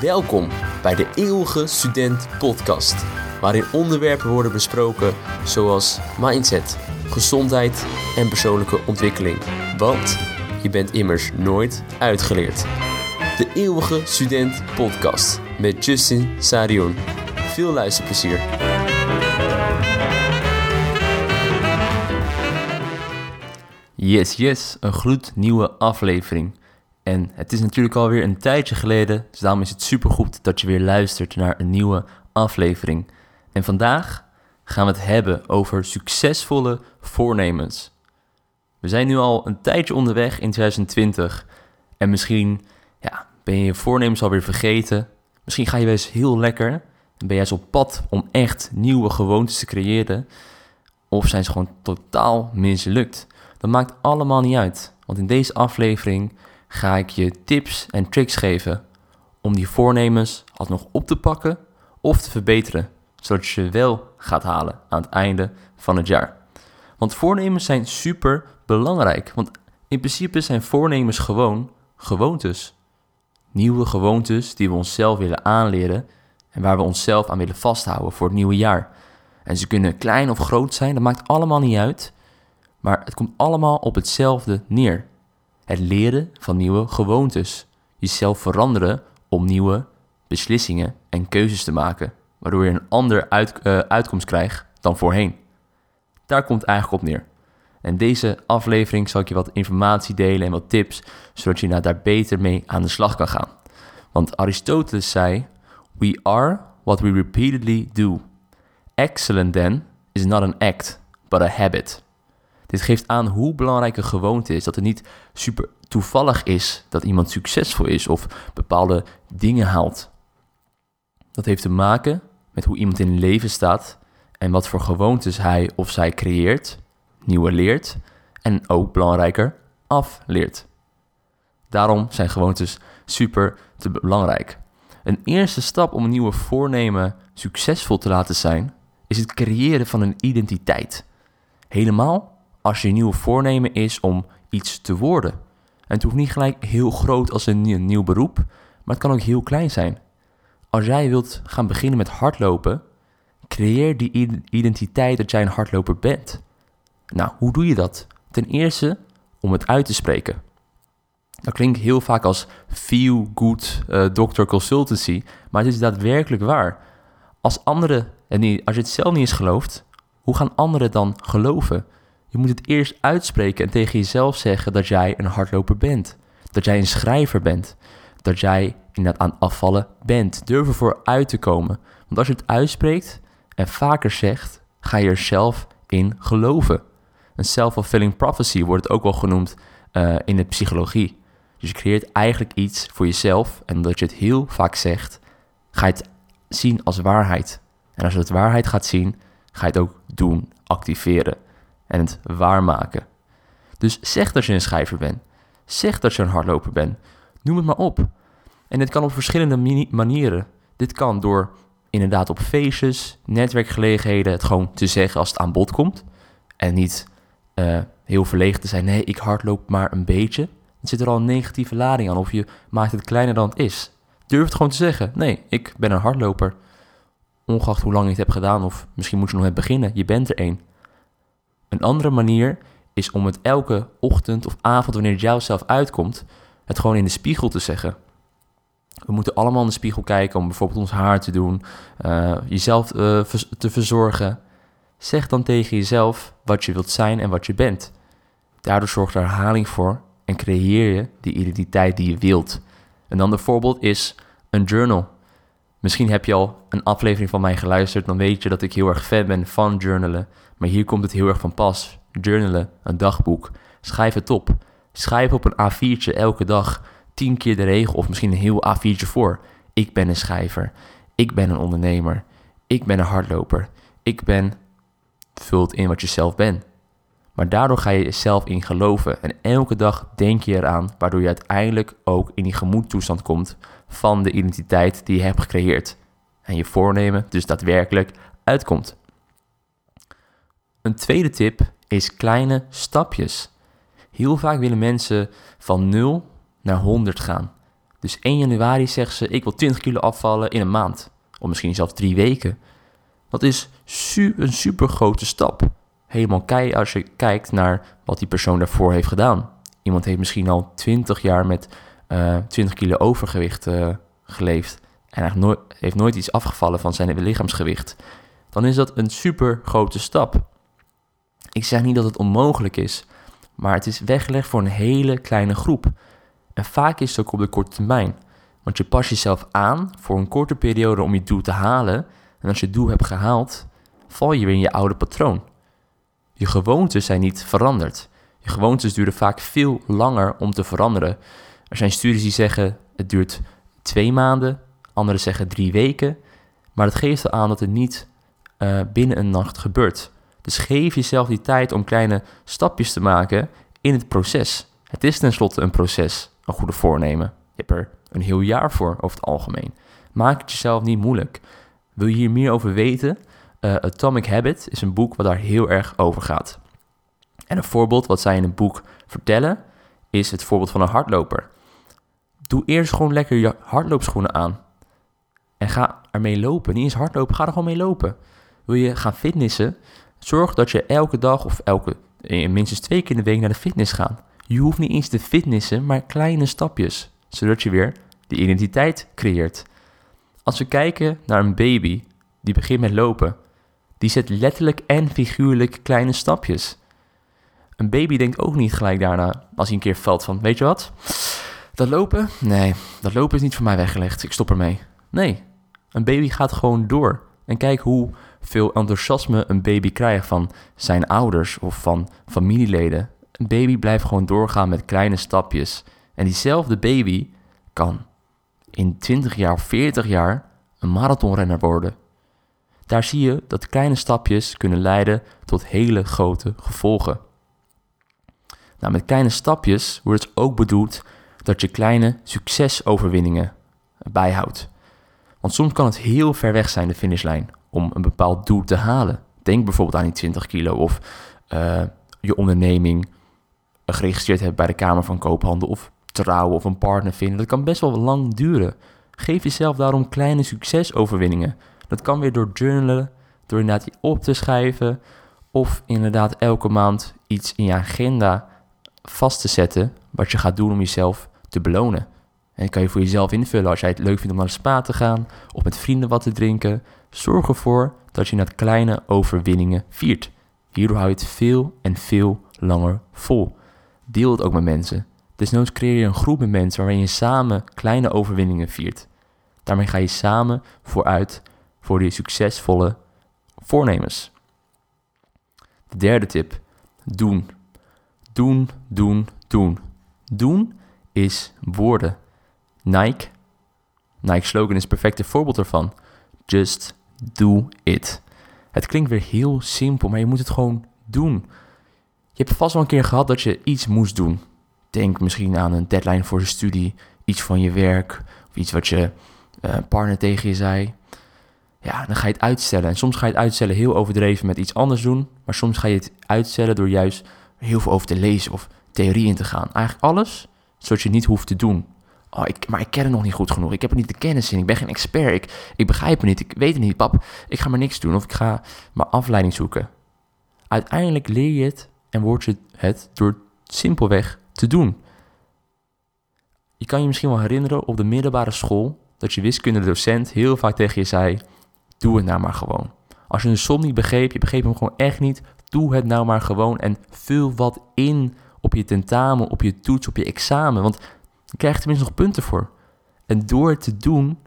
Welkom bij de Eeuwige Student Podcast, waarin onderwerpen worden besproken zoals mindset, gezondheid en persoonlijke ontwikkeling. Want je bent immers nooit uitgeleerd. De Eeuwige Student Podcast met Justin Sarion. Veel luisterplezier. Yes, yes, een gloednieuwe aflevering. En het is natuurlijk alweer een tijdje geleden, dus daarom is het supergoed dat je weer luistert naar een nieuwe aflevering. En vandaag gaan we het hebben over succesvolle voornemens. We zijn nu al een tijdje onderweg in 2020 en misschien ja, ben je je voornemens alweer vergeten. Misschien ga je wel eens heel lekker en ben je juist op pad om echt nieuwe gewoontes te creëren. Of zijn ze gewoon totaal mislukt. Dat maakt allemaal niet uit, want in deze aflevering ga ik je tips en tricks geven om die voornemens alsnog op te pakken of te verbeteren, zodat je ze wel gaat halen aan het einde van het jaar. Want voornemens zijn super belangrijk, want in principe zijn voornemens gewoon gewoontes. Nieuwe gewoontes die we onszelf willen aanleren en waar we onszelf aan willen vasthouden voor het nieuwe jaar. En ze kunnen klein of groot zijn, dat maakt allemaal niet uit, maar het komt allemaal op hetzelfde neer het leren van nieuwe gewoontes. Jezelf veranderen om nieuwe beslissingen en keuzes te maken, waardoor je een andere uh, uitkomst krijgt dan voorheen. Daar komt het eigenlijk op neer. En deze aflevering zal ik je wat informatie delen en wat tips, zodat je nou daar beter mee aan de slag kan gaan. Want Aristoteles zei: We are what we repeatedly do. Excellent then is not an act, but a habit. Dit geeft aan hoe belangrijk een gewoonte is. Dat het niet super toevallig is dat iemand succesvol is of bepaalde dingen haalt. Dat heeft te maken met hoe iemand in leven staat en wat voor gewoontes hij of zij creëert, nieuwe leert en ook belangrijker afleert. Daarom zijn gewoontes super te belangrijk. Een eerste stap om een nieuwe voornemen succesvol te laten zijn, is het creëren van een identiteit. Helemaal als je nieuwe voornemen is om iets te worden. En het hoeft niet gelijk heel groot als een, nieuw beroep, maar het kan ook heel klein zijn. Als jij wilt gaan beginnen met hardlopen, creëer die identiteit dat jij een hardloper bent. Nou, hoe doe je dat? Ten eerste om het uit te spreken. Dat klinkt heel vaak als feel good uh, doctor consultancy, maar het is daadwerkelijk waar. Als anderen, en als je het zelf niet eens gelooft, hoe gaan anderen dan geloven? Je moet het eerst uitspreken en tegen jezelf zeggen dat jij een hardloper bent. Dat jij een schrijver bent. Dat jij inderdaad aan afvallen bent. Durf ervoor uit te komen. Want als je het uitspreekt en vaker zegt, ga je er zelf in geloven. Een self-fulfilling prophecy wordt het ook wel genoemd uh, in de psychologie. Dus je creëert eigenlijk iets voor jezelf en omdat je het heel vaak zegt, ga je het zien als waarheid. En als je het waarheid gaat zien, ga je het ook doen, activeren en het waarmaken. Dus zeg dat je een schrijver bent. Zeg dat je een hardloper bent. Noem het maar op. En dit kan op verschillende manieren. Dit kan door inderdaad op feestjes, netwerkgelegenheden het gewoon te zeggen als het aan bod komt. En niet uh, heel verlegen te zijn. Nee, ik hardloop maar een beetje. Dan zit er al een negatieve lading aan. Of je maakt het kleiner dan het is. Durf het gewoon te zeggen. Nee, ik ben een hardloper. Ongeacht hoe lang je het hebt gedaan. Of misschien moet je nog net beginnen. Je bent er één. Een andere manier is om het elke ochtend of avond, wanneer het jou zelf uitkomt, het gewoon in de spiegel te zeggen. We moeten allemaal in de spiegel kijken om bijvoorbeeld ons haar te doen, uh, jezelf uh, te verzorgen. Zeg dan tegen jezelf wat je wilt zijn en wat je bent. Daardoor zorgt er herhaling voor en creëer je die identiteit die je wilt. Een ander voorbeeld is een journal. Misschien heb je al een aflevering van mij geluisterd, dan weet je dat ik heel erg fan ben van journalen. Maar hier komt het heel erg van pas. Journalen, een dagboek. Schrijf het op. Schrijf op een A4'tje elke dag tien keer de regel of misschien een heel A4'tje voor. Ik ben een schrijver. Ik ben een ondernemer. Ik ben een hardloper. Ik ben... Vult in wat je zelf bent. Maar daardoor ga je jezelf in geloven. En elke dag denk je eraan, waardoor je uiteindelijk ook in die gemoedtoestand komt van de identiteit die je hebt gecreëerd. En je voornemen dus daadwerkelijk uitkomt. Een tweede tip is kleine stapjes. Heel vaak willen mensen van 0 naar 100 gaan. Dus 1 januari zegt ze, ik wil 20 kilo afvallen in een maand. Of misschien zelfs drie weken. Dat is een super grote stap. Helemaal kei als je kijkt naar wat die persoon daarvoor heeft gedaan. Iemand heeft misschien al 20 jaar met uh, eh, 20 kilo overgewicht uh, geleefd. En nooit, heeft nooit iets afgevallen van zijn lichaamsgewicht. Dan is dat een super grote stap. Ik zeg niet dat het onmogelijk is, maar het is weggelegd voor een hele kleine groep. En vaak is het ook op de korte termijn. Want je pas jezelf aan voor een korte periode om je doel te halen. En als je het doel hebt gehaald, val je weer in je oude patroon. Je gewoontes zijn niet veranderd. Je gewoontes duren vaak veel langer om te veranderen. Er zijn studies die zeggen het duurt twee maanden, anderen zeggen drie weken. Maar dat geeft al aan dat het niet uh, binnen een nacht gebeurt. Dus geef jezelf die tijd om kleine stapjes te maken in het proces. Het is tenslotte een proces, een goede voornemen. Je hebt er een heel jaar voor over het algemeen. Maak het jezelf niet moeilijk. Wil je hier meer over weten? Uh, Atomic Habit is een boek wat daar heel erg over gaat. En een voorbeeld wat zij in het boek vertellen is het voorbeeld van een hardloper. Doe eerst gewoon lekker je hardloopschoenen aan. En ga ermee lopen. Niet eens hardlopen, ga er gewoon mee lopen. Wil je gaan fitnessen? Zorg dat je elke dag of elke, eh, minstens twee keer in de week naar de fitness gaat. Je hoeft niet eens te fitnessen, maar kleine stapjes. Zodat je weer die identiteit creëert. Als we kijken naar een baby die begint met lopen, die zet letterlijk en figuurlijk kleine stapjes. Een baby denkt ook niet gelijk daarna, als hij een keer valt van, weet je wat? Dat lopen? Nee, dat lopen is niet voor mij weggelegd. Ik stop ermee. Nee, een baby gaat gewoon door. En kijk hoeveel enthousiasme een baby krijgt van zijn ouders of van familieleden. Een baby blijft gewoon doorgaan met kleine stapjes. En diezelfde baby kan in 20 jaar of 40 jaar een marathonrenner worden. Daar zie je dat kleine stapjes kunnen leiden tot hele grote gevolgen. Nou, met kleine stapjes wordt het ook bedoeld dat je kleine succesoverwinningen bijhoudt. Want soms kan het heel ver weg zijn, de finishlijn, om een bepaald doel te halen. Denk bijvoorbeeld aan die 20 kilo of uh, je onderneming geregistreerd hebben bij de Kamer van Koophandel of trouwen of een partner vinden. Dat kan best wel lang duren. Geef jezelf daarom kleine succesoverwinningen. Dat kan weer door journalen, door inderdaad die op te schrijven of inderdaad elke maand iets in je agenda vast te zetten wat je gaat doen om jezelf te belonen. En kan je voor jezelf invullen als jij het leuk vindt om naar de spa te gaan of met vrienden wat te drinken. Zorg ervoor dat je net kleine overwinningen viert. Hierdoor hou je het veel en veel langer vol. Deel het ook met mensen. Desnoods creëer je een groep met mensen waarin je samen kleine overwinningen viert. Daarmee ga je samen vooruit voor die succesvolle voornemens. De derde tip: doen. Doen, doen, doen. Doen is woorden. Nike, Nike slogan is het perfecte voorbeeld ervan. Just do it. Het klinkt weer heel simpel, maar je moet het gewoon doen. Je hebt vast wel een keer gehad dat je iets moest doen. Denk misschien aan een deadline voor je studie, iets van je werk, of iets wat je uh, partner tegen je zei. Ja, dan ga je het uitstellen. En soms ga je het uitstellen heel overdreven met iets anders doen, maar soms ga je het uitstellen door juist heel veel over te lezen of theorie in te gaan. Eigenlijk alles zodat je niet hoeft te doen. Oh, maar ik ken het nog niet goed genoeg. Ik heb er niet de kennis in. Ik ben geen expert. Ik, ik begrijp het niet. Ik weet het niet. Pap, ik ga maar niks doen. Of ik ga maar afleiding zoeken. Uiteindelijk leer je het en word je het door simpelweg te doen. Je kan je misschien wel herinneren op de middelbare school dat je wiskundedocent heel vaak tegen je zei: Doe het nou maar gewoon. Als je een som niet begreep, je begreep hem gewoon echt niet, doe het nou maar gewoon en vul wat in op je tentamen, op je toets, op je examen. Want je krijgt tenminste nog punten voor. En door het te doen,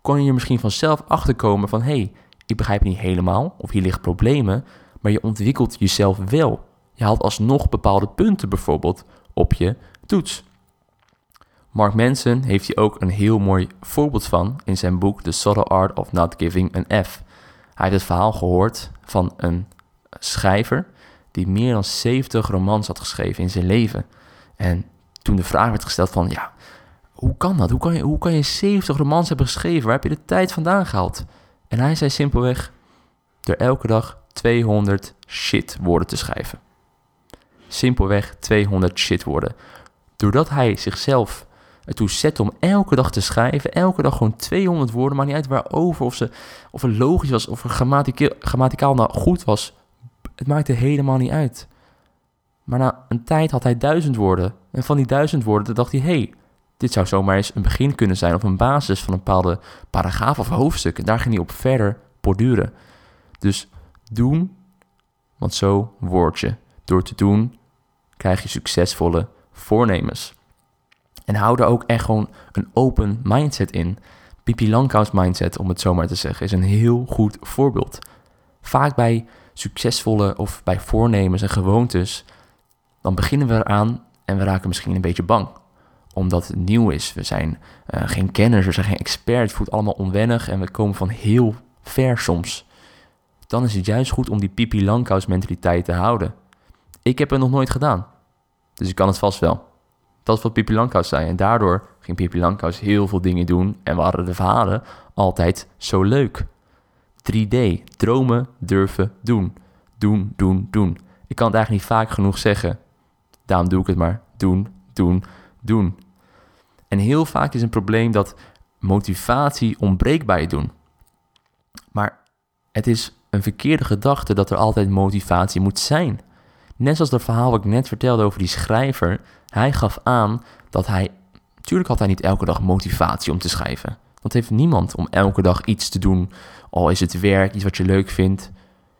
kon je er misschien vanzelf achterkomen van... hé, hey, ik begrijp niet helemaal, of hier liggen problemen... maar je ontwikkelt jezelf wel. Je haalt alsnog bepaalde punten bijvoorbeeld op je toets. Mark Manson heeft hier ook een heel mooi voorbeeld van in zijn boek The Subtle Art of Not Giving an F. Hij heeft het verhaal gehoord van een schrijver die meer dan 70 romans had geschreven in zijn leven. En toen de vraag werd gesteld van, ja, hoe kan dat? Hoe kan je, hoe kan je 70 romans hebben geschreven? Waar heb je de tijd vandaan gehaald? En hij zei simpelweg, door elke dag 200 shit woorden te schrijven. Simpelweg 200 shit woorden. Doordat hij zichzelf ertoe zetten om elke dag te schrijven. Elke dag gewoon 200 woorden. Maar niet uit waarover. Of, ze, of het logisch was. Of grammaticaal, grammaticaal nou goed was. Het maakte helemaal niet uit. Maar na een tijd had hij duizend woorden. En van die duizend woorden dacht hij: hey, dit zou zomaar eens een begin kunnen zijn. Of een basis van een bepaalde paragraaf of hoofdstuk. En daar ging hij op verder borduren. Dus doen, want zo word je. Door te doen krijg je succesvolle voornemens. En hou er ook echt gewoon een open mindset in. Pipi Langkous mindset, om het zo maar te zeggen, is een heel goed voorbeeld. Vaak bij succesvolle of bij voornemens en gewoontes, dan beginnen we eraan en we raken misschien een beetje bang. Omdat het nieuw is. We zijn uh, geen kenners, we zijn geen experts. Het voelt allemaal onwennig en we komen van heel ver soms. Dan is het juist goed om die Pipi Langkous mentaliteit te houden. Ik heb het nog nooit gedaan. Dus ik kan het vast wel. Dat is wat Pippi Langkous zei. En daardoor ging Pippi Langkous heel veel dingen doen. En waren de verhalen altijd zo leuk. 3D. Dromen, durven, doen. Doen, doen, doen. Ik kan het eigenlijk niet vaak genoeg zeggen. Daarom doe ik het maar. Doen, doen, doen. En heel vaak is een probleem dat motivatie ontbreekt bij het doen. Maar het is een verkeerde gedachte dat er altijd motivatie moet zijn. Net zoals dat verhaal wat ik net vertelde over die schrijver. Hij gaf aan dat hij. Natuurlijk had hij niet elke dag motivatie om te schrijven. Want heeft niemand om elke dag iets te doen. Al is het werk, iets wat je leuk vindt.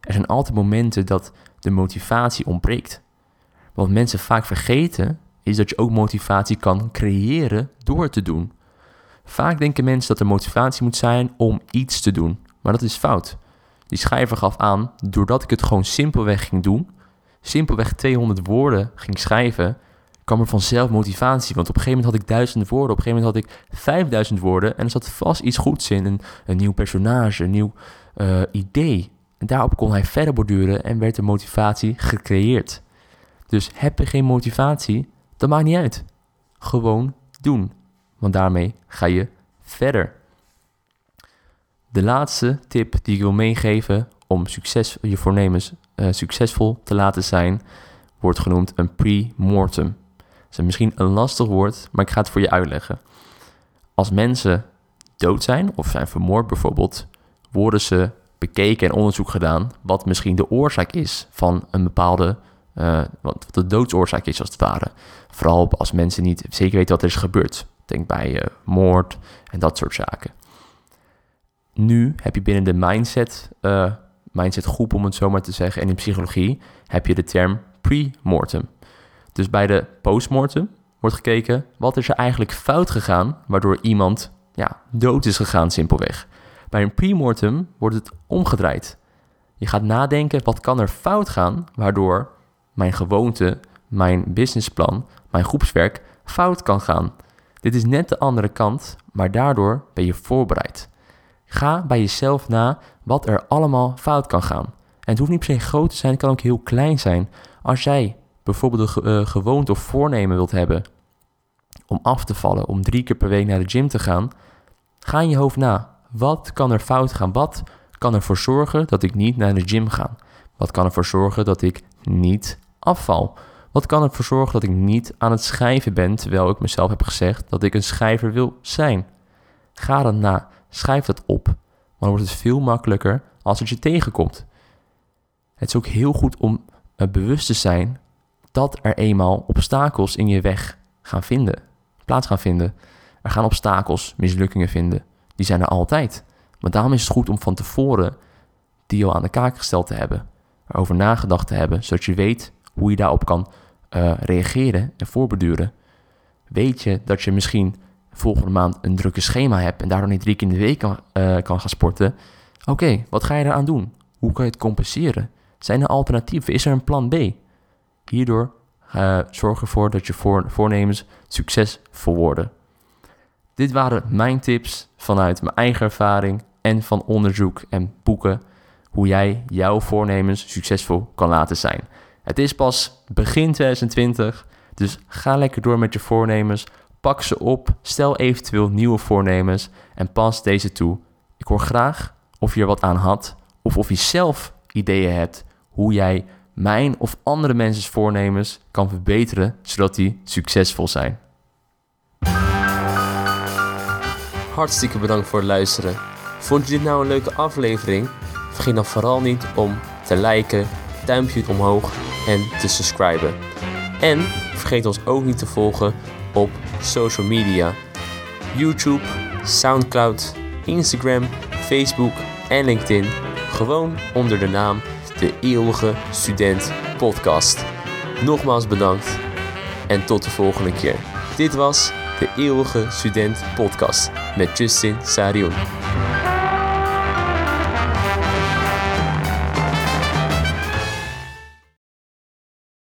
Er zijn altijd momenten dat de motivatie ontbreekt. Wat mensen vaak vergeten, is dat je ook motivatie kan creëren door te doen. Vaak denken mensen dat er motivatie moet zijn om iets te doen. Maar dat is fout. Die schrijver gaf aan, doordat ik het gewoon simpelweg ging doen, simpelweg 200 woorden ging schrijven, kwam er vanzelf motivatie. Want op een gegeven moment had ik duizend woorden, op een gegeven moment had ik 5000 woorden en er zat vast iets goeds in. Een, nieuw personage, een nieuw uh, idee. En daarop kon hij verder borduren en werd de motivatie gecreëerd. Dus heb je geen motivatie, dat maakt niet uit. Gewoon doen. Want daarmee ga je verder. De laatste tip die ik wil meegeven om succes, je voornemens uh, succesvol te laten zijn, wordt genoemd een pre-mortem. Dat is misschien een lastig woord, maar ik ga het voor je uitleggen. Als mensen dood zijn of zijn vermoord bijvoorbeeld, worden ze bekeken en onderzoek gedaan wat misschien de oorzaak is van een bepaalde, uh, wat de doodsoorzaak is als het ware. Vooral als mensen niet zeker weten wat er is gebeurd. Denk bij uh, moord en dat soort zaken. Nu heb je binnen de mindset uh, mindset groep, om het zo maar te zeggen. En in psychologie heb je de term pre-mortem. Dus bij de postmortem wordt gekeken wat is er eigenlijk fout gegaan, waardoor iemand ja, dood is gegaan simpelweg. Bij een pre-mortem wordt het omgedraaid. Je gaat nadenken wat kan er fout gaan, waardoor mijn gewoonte, mijn businessplan, mijn groepswerk fout kan gaan. Dit is net de andere kant, maar daardoor ben je voorbereid. Ga bij jezelf na wat er allemaal fout kan gaan. En het hoeft niet per se groot te zijn, het kan ook heel klein zijn. Als jij bijvoorbeeld een uh, gewoonte of voornemen wilt hebben om af te vallen, om drie keer per week naar de gym te gaan, ga in je hoofd na. Wat kan er fout gaan? Wat kan ervoor zorgen dat ik niet naar de gym ga? Wat kan ervoor zorgen dat ik niet Wat kan ervoor zorgen dat ik niet aan het schrijven ben, terwijl ik mezelf heb gezegd dat ik een schrijver wil zijn? Ga dan na. Schrijf dat op. Maar dan wordt het veel makkelijker als het je tegenkomt. Het is ook heel goed om bewust te zijn dat er eenmaal obstakels in je weg gaan vinden, plaats gaan vinden. Er gaan obstakels, mislukkingen vinden. Die zijn er altijd. Maar daarom is het goed om van tevoren die al aan de kaak gesteld te hebben. Erover nagedacht te hebben, zodat je weet hoe je daarop kan uh, reageren en voorbeduren. Weet je dat je misschien volgende maand een drukke schema hebt en daardoor niet drie keer in de week kan, kan gaan sporten. Oké, wat ga je eraan doen? Hoe kan je het compenseren? Zijn er alternatieven? Is er een plan B? Hierdoor uh, zorg ervoor dat je voor, voornemens succesvol worden. Dit waren mijn tips vanuit mijn eigen ervaring en van onderzoek en boeken hoe jij jouw voornemens succesvol kan laten zijn. Het is pas begin 2020, dus ga lekker door met je voornemens. Pak ze op, stel eventueel nieuwe voornemens en pas deze toe. Ik hoor graag of je er wat aan had of of je zelf ideeën hebt hoe jij mijn of andere mensen's voornemens kan verbeteren zodat die succesvol zijn. hartstikke bedankt voor het luisteren. Vond je dit nou een leuke aflevering? Vergeet dan vooral niet om te liken, duimpje omhoog en te subscriben. En vergeet ons ook niet te volgen op social media. YouTube, Soundcloud, Instagram, Facebook en LinkedIn. Gewoon onder de naam De Eeuwige Student Podcast. Nogmaals bedankt en tot de volgende keer. Dit was De Eeuwige Student Podcast met Justin Sarion.